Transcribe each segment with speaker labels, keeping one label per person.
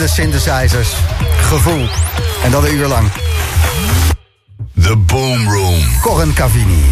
Speaker 1: de synthesizers. Gevoel. En dat een uur lang.
Speaker 2: The Boom Room.
Speaker 1: Corin Cavini.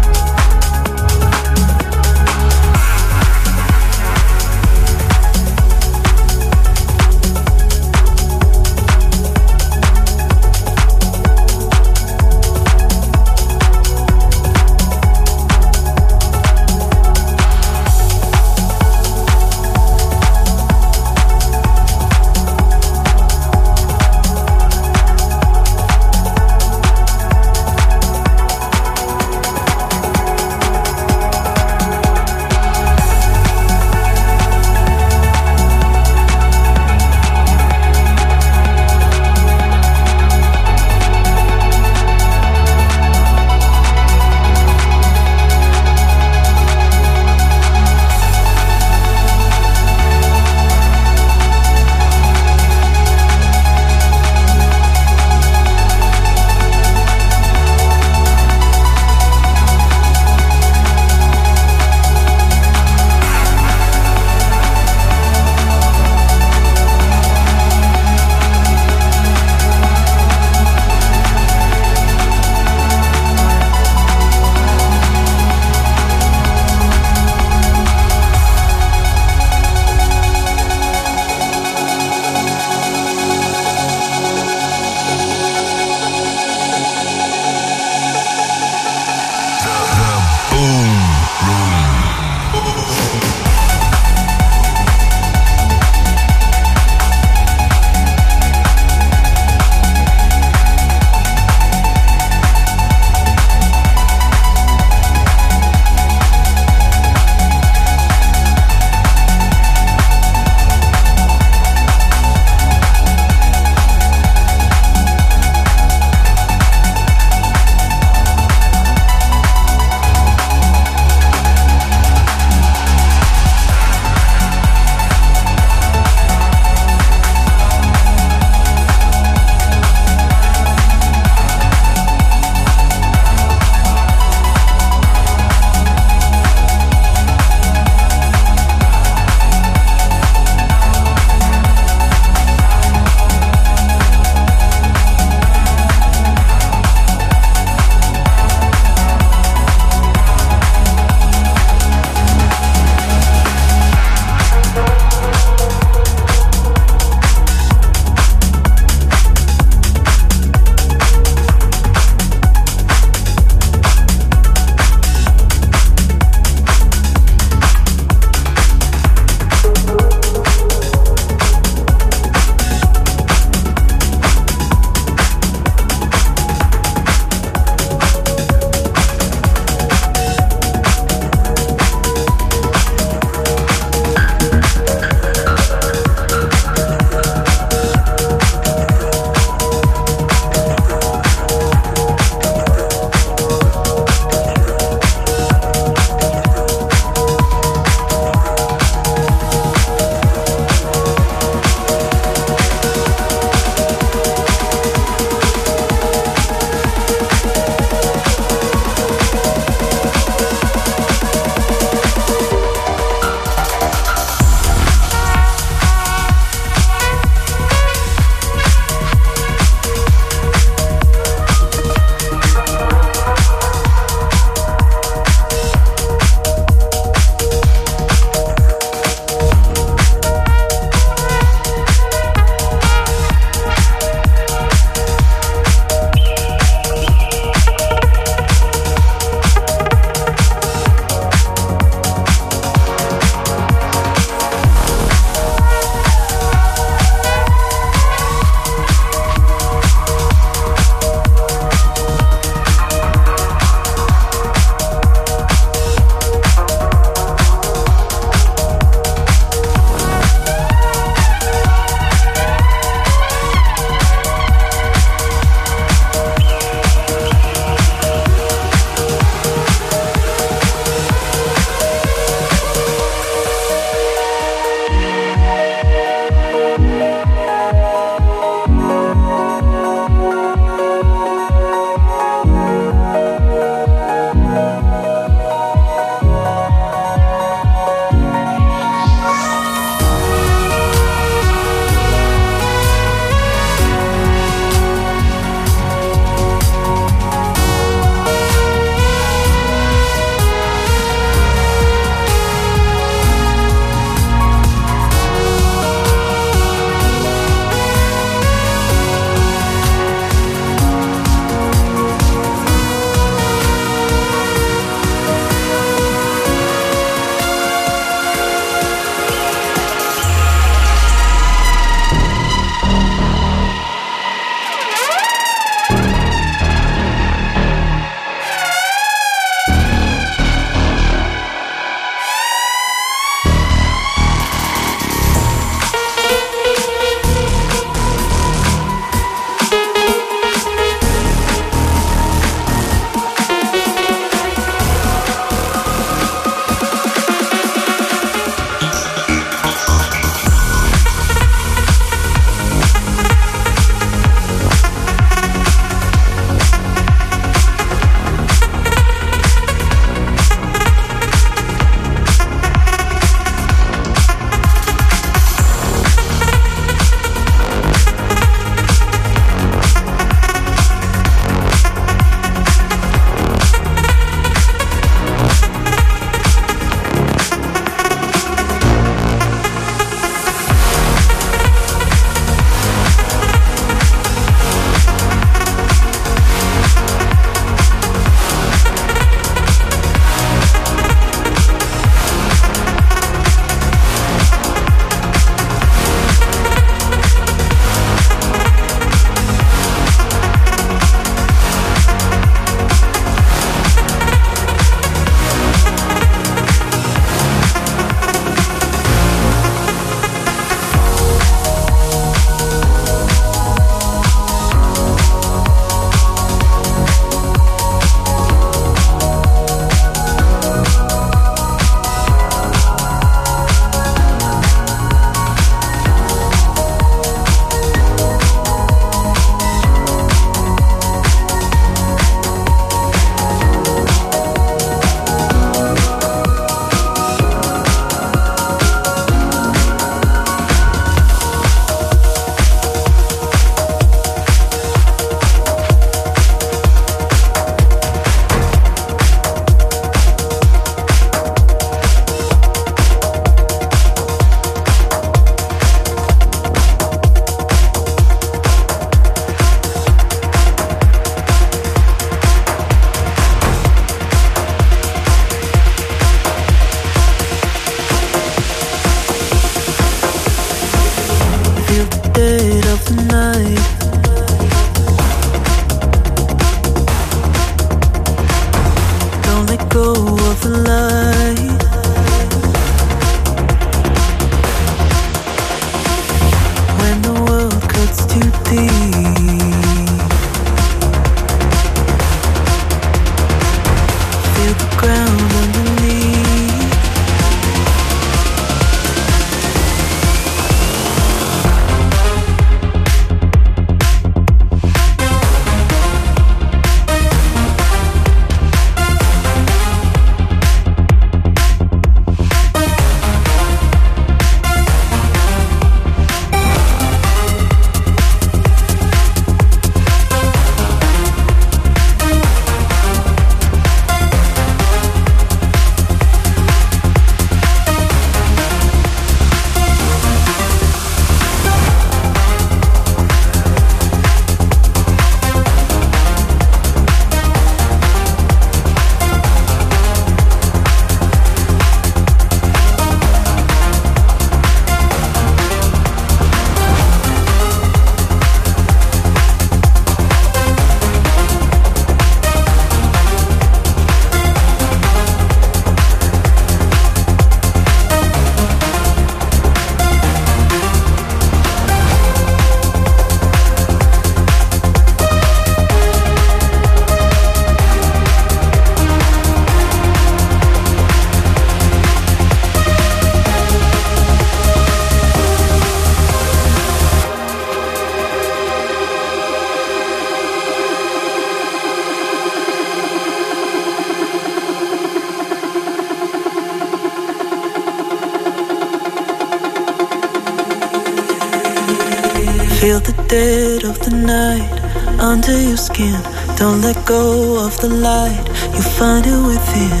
Speaker 3: Don't let go of the light, you find it within.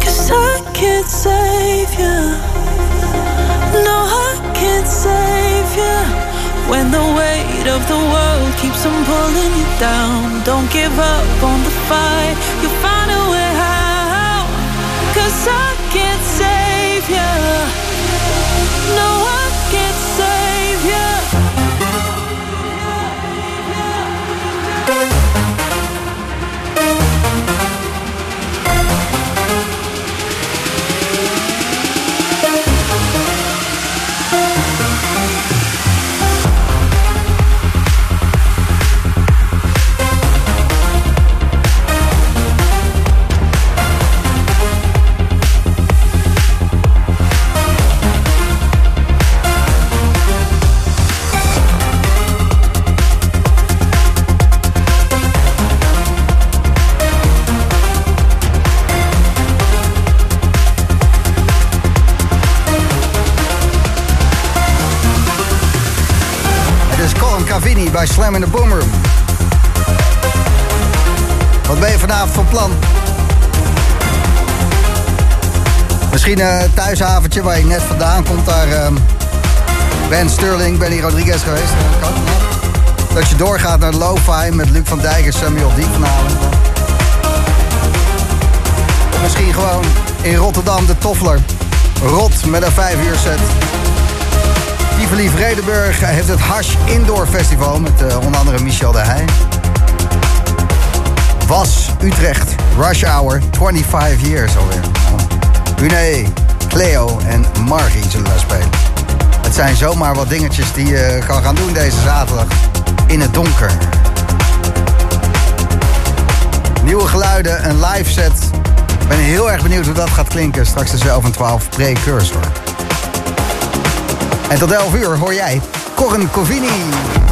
Speaker 3: Cause I can't save you. No, I can't save you. When the weight of the world keeps on pulling you down, don't give up on the fight, you find a way out. Cause I can't save you. No,
Speaker 1: bij Slam in de Boomroom. Wat ben je vanavond van plan? Misschien een thuisavondje waar je net vandaan komt. Daar uh, Ben Sterling, Benny Rodriguez geweest. Dat je doorgaat naar Lo-Fi met Luc van Dijk en Samuel Diep vanavond. misschien gewoon in Rotterdam de Toffler. Rot met een 5 uur set. Tivoli Vredenburg heeft het Hash Indoor Festival met uh, onder andere Michel de Heij. Was Utrecht Rush Hour 25 years alweer. Une, Cleo en Margie zullen daar spelen. Het zijn zomaar wat dingetjes die je kan gaan doen deze zaterdag in het donker. Nieuwe geluiden, een live set. Ik ben heel erg benieuwd hoe dat gaat klinken. Straks de 11 en 12 precursor. En tot 11 uur hoor jij Corin Covini.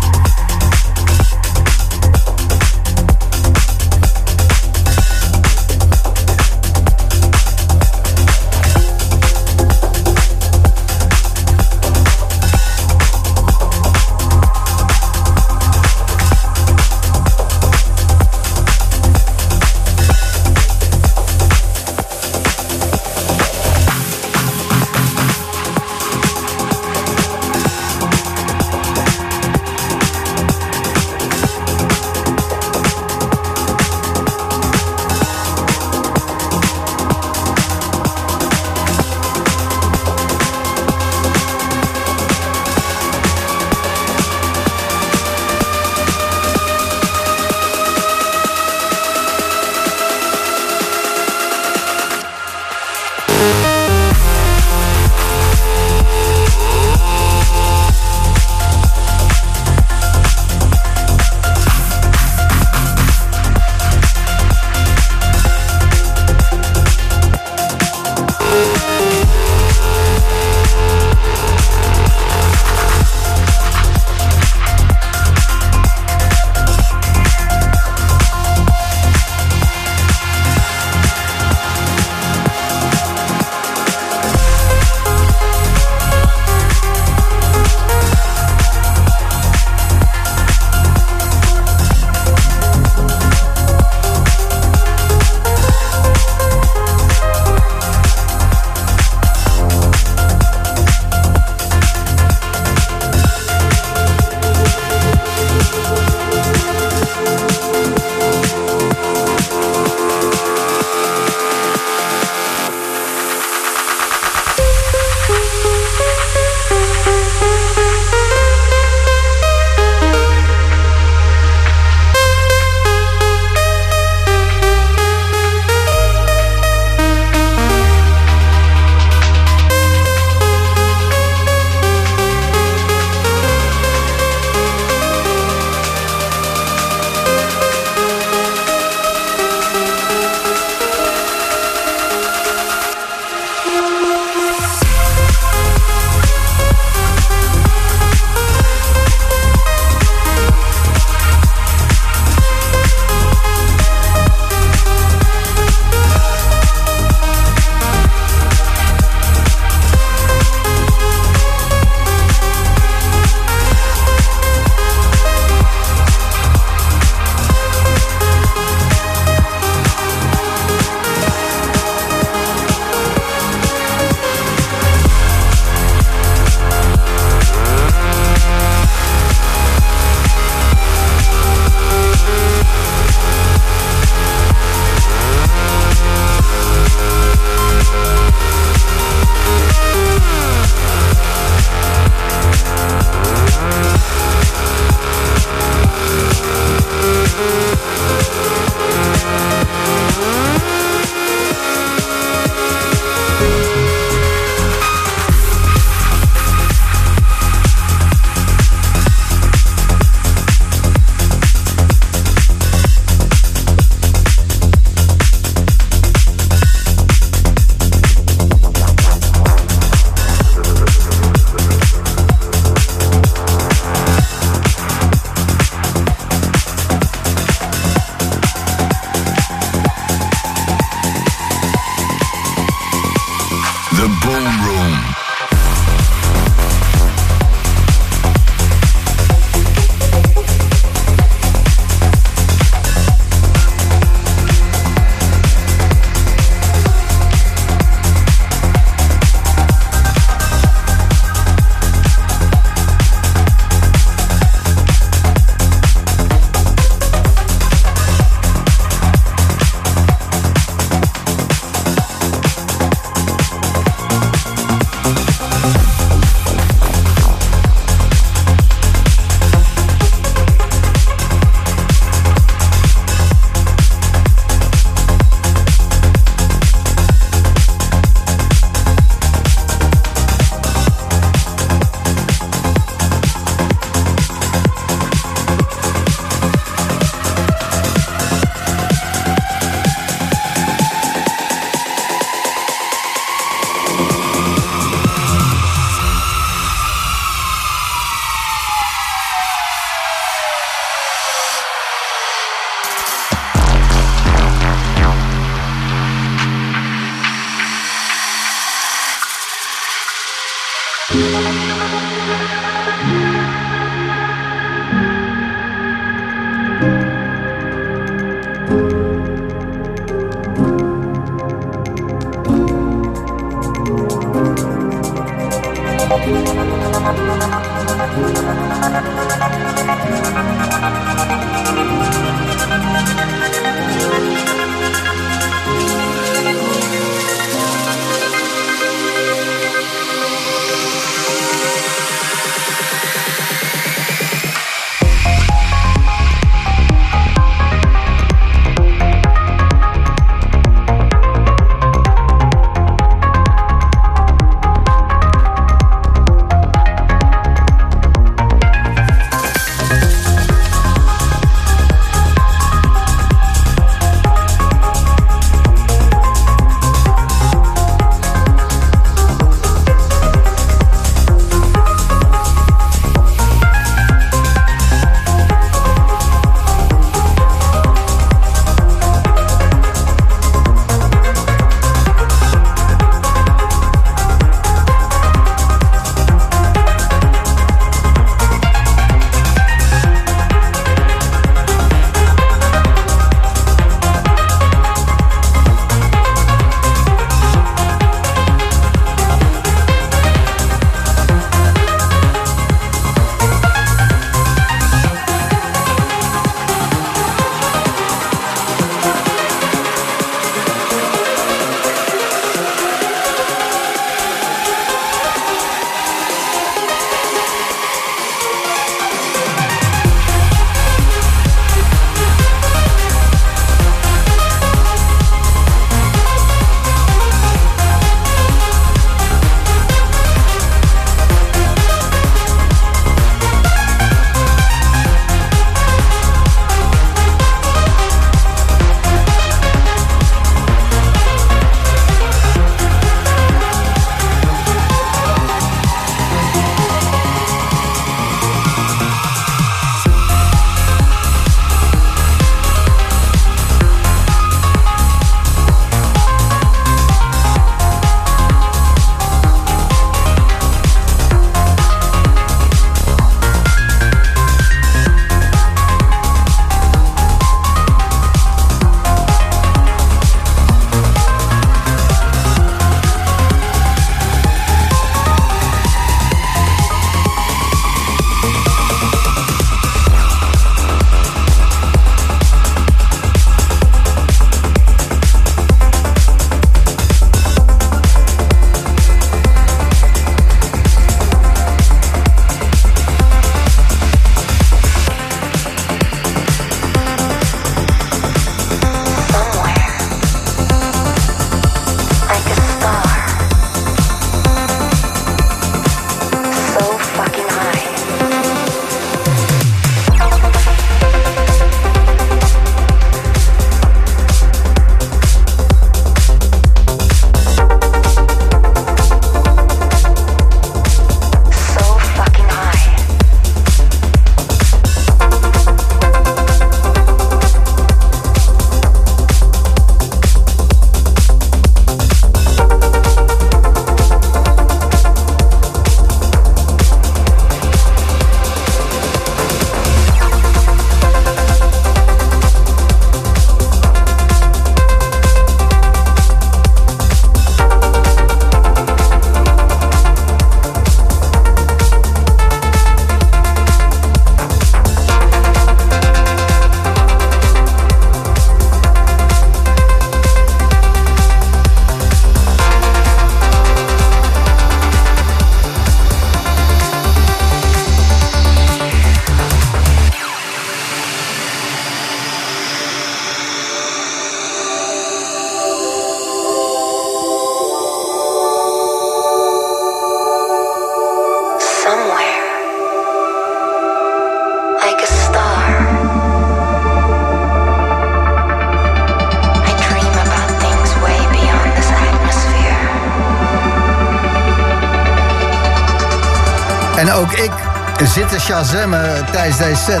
Speaker 1: Te shazammen tijdens deze set.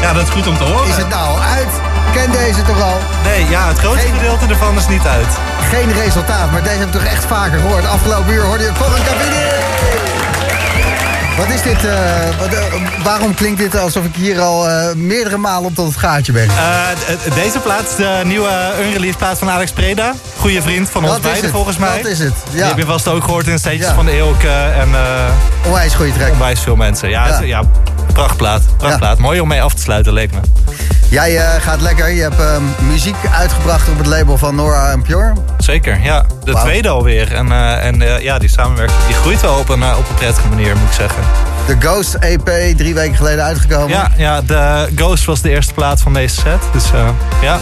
Speaker 4: Ja, dat is goed om te horen.
Speaker 1: Is het nou al uit? Ken deze toch al?
Speaker 4: Nee, ja, het grootste
Speaker 1: Geen-
Speaker 4: gedeelte ervan is niet uit.
Speaker 1: Geen resultaat, maar deze heb ik toch echt vaker gehoord. Afgelopen uur hoorde je Colin Cavini. Wat is dit? eh, wat, eh, waarom klinkt dit alsof ik hier al eh, meerdere malen op tot het gaatje ben?
Speaker 4: Deze plaat is de nieuwe unreleased plaat van Alex Preda. Goede vriend van ons
Speaker 1: Dat
Speaker 4: beiden
Speaker 1: het,
Speaker 4: volgens mij.
Speaker 1: dat is het, ja.
Speaker 4: Die heb je vast ook gehoord in steentjes
Speaker 1: Ja.
Speaker 4: van de Eeuwke en
Speaker 1: Onwijs goede track.
Speaker 4: onwijs veel mensen. Ja,
Speaker 1: Ja.
Speaker 4: prachtplaat. prachtplaat. Mooi om mee af te sluiten, leek me.
Speaker 1: Jij eh, gaat lekker. Je hebt ehm, muziek uitgebracht op het label van Nora en Pure.
Speaker 4: Zeker, ja. De tweede alweer. En, eh, en eh, ja, die samenwerking die groeit wel op een, op een prettige manier, moet ik zeggen.
Speaker 1: De Ghost EP, drie weken geleden uitgekomen.
Speaker 4: Ja, ja, de Ghost was de eerste plaat van deze set. Dus ja.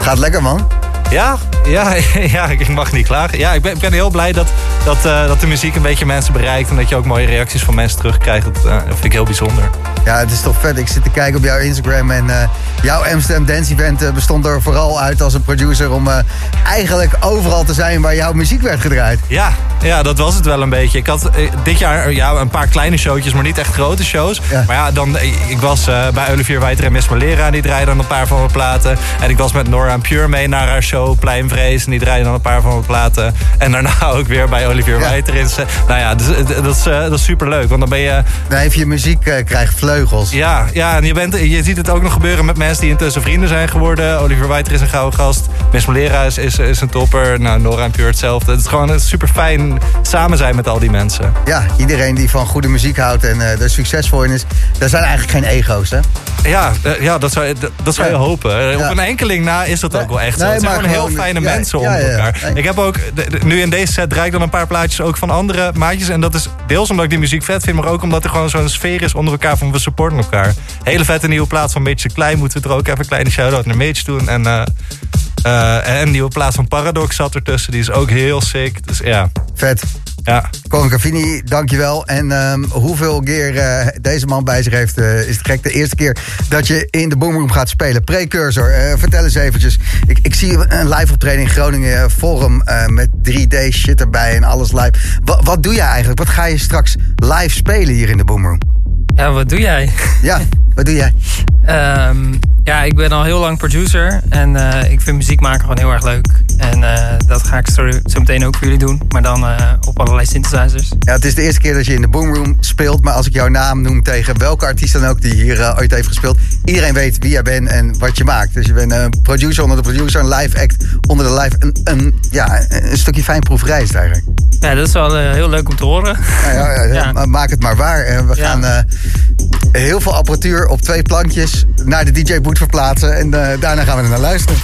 Speaker 1: Gaat lekker, man.
Speaker 4: Ja, ja, ja, ik mag niet klagen. Ja, ik ben, ik ben heel blij dat, dat, dat de muziek een beetje mensen bereikt... en dat je ook mooie reacties van mensen terugkrijgt. Dat vind ik heel bijzonder.
Speaker 1: Ja, het is toch vet. Ik zit te kijken op jouw Instagram en eh, jouw Amsterdam Dance Event eh, bestond er vooral uit als een producer om eh, eigenlijk overal te zijn waar jouw muziek werd gedraaid.
Speaker 4: Ja, ja, dat was het wel een beetje. Ik had dit jaar eh, ja, een paar kleine showtjes, maar niet echt grote shows.
Speaker 1: Ja.
Speaker 4: Maar ja, dan, ik was bij Olivier Wijter en Miss Malera. Die draaiden dan een paar van mijn platen. En ik was met Nora en Pure mee naar haar show Pleinvrees. En die draaiden dan een paar van mijn platen. En daarna ook weer bij Olivier
Speaker 1: Ja.
Speaker 4: Wijter. Nou ja, dus, dat is, dat is super leuk. Want dan ben je...
Speaker 1: Dan heeft je muziek krijgt vleugels.
Speaker 4: Ja, ja en je, bent, je ziet het ook nog gebeuren met mensen die intussen vrienden zijn geworden. Oliver Wijter is een gouden gast. Miss Malera is, is, is een topper. Nou, Nora en Pure hetzelfde. Het is gewoon super fijn samen zijn met al die mensen.
Speaker 1: Ja, iedereen die van goede muziek houdt en eh, er succesvol in is, daar zijn eigenlijk geen ego's, hè?
Speaker 4: Ja, eh, ja dat zou, dat, dat zou je
Speaker 1: Ja.
Speaker 4: hopen. Eh,
Speaker 1: Ja.
Speaker 4: Op een enkeling na is dat
Speaker 1: Nee,
Speaker 4: ook wel echt
Speaker 1: nee,
Speaker 4: zo. Het zijn gewoon heel fijne
Speaker 1: ja,
Speaker 4: mensen onder elkaar. Ik heb ook, nu in deze set draai ik dan een paar plaatjes ook van andere maatjes. En dat is deels omdat ik die muziek vet vind, maar ook omdat er gewoon zo'n sfeer is onder elkaar van we supporten elkaar. Hele vette nieuwe plaat van Mitch Klein moeten we er ook even een kleine shout-out naar Mitch doen. En, eh, eh, en nieuwe plaat van Paradox zat ertussen, die is ook heel sick. Dus ja,
Speaker 1: Vet.
Speaker 4: Ja.
Speaker 1: Colin Cavini, dankjewel. En ehm, hoeveel keer eh, deze man bij zich heeft, eh, is het gek. De eerste keer dat je in de Boomroom gaat spelen. Precursor, eh, vertel eens eventjes. Ik, ik zie een live optreden in Groningen Forum met 3D shit erbij en alles live. Wa- wat doe jij eigenlijk? Wat ga je straks live spelen hier in de Boomroom?
Speaker 5: Ja, wat doe jij?
Speaker 1: Ja, wat doe jij?
Speaker 5: Ehm, ja, ik ben al heel lang producer en ik vind muziek maken gewoon heel erg leuk. En dat ga ik zo, zo meteen ook voor jullie doen, maar dan eh, op allerlei synthesizers.
Speaker 1: Ja, het is de eerste keer dat je in de Boomroom speelt. Maar als ik jouw naam noem tegen welke artiest dan ook die hier eh, ooit heeft gespeeld. Iedereen weet wie jij bent en wat je maakt. Dus je bent een producer onder de producer, een live act onder de live. Een, een, ja, een stukje fijn is eigenlijk.
Speaker 5: Ja, dat is wel eh, heel leuk om te horen.
Speaker 1: Ja, ja, ja, Maak het maar waar. En we gaan eh, heel veel apparatuur op twee plankjes naar de DJ-boot verplaatsen. En daarna gaan we er naar luisteren.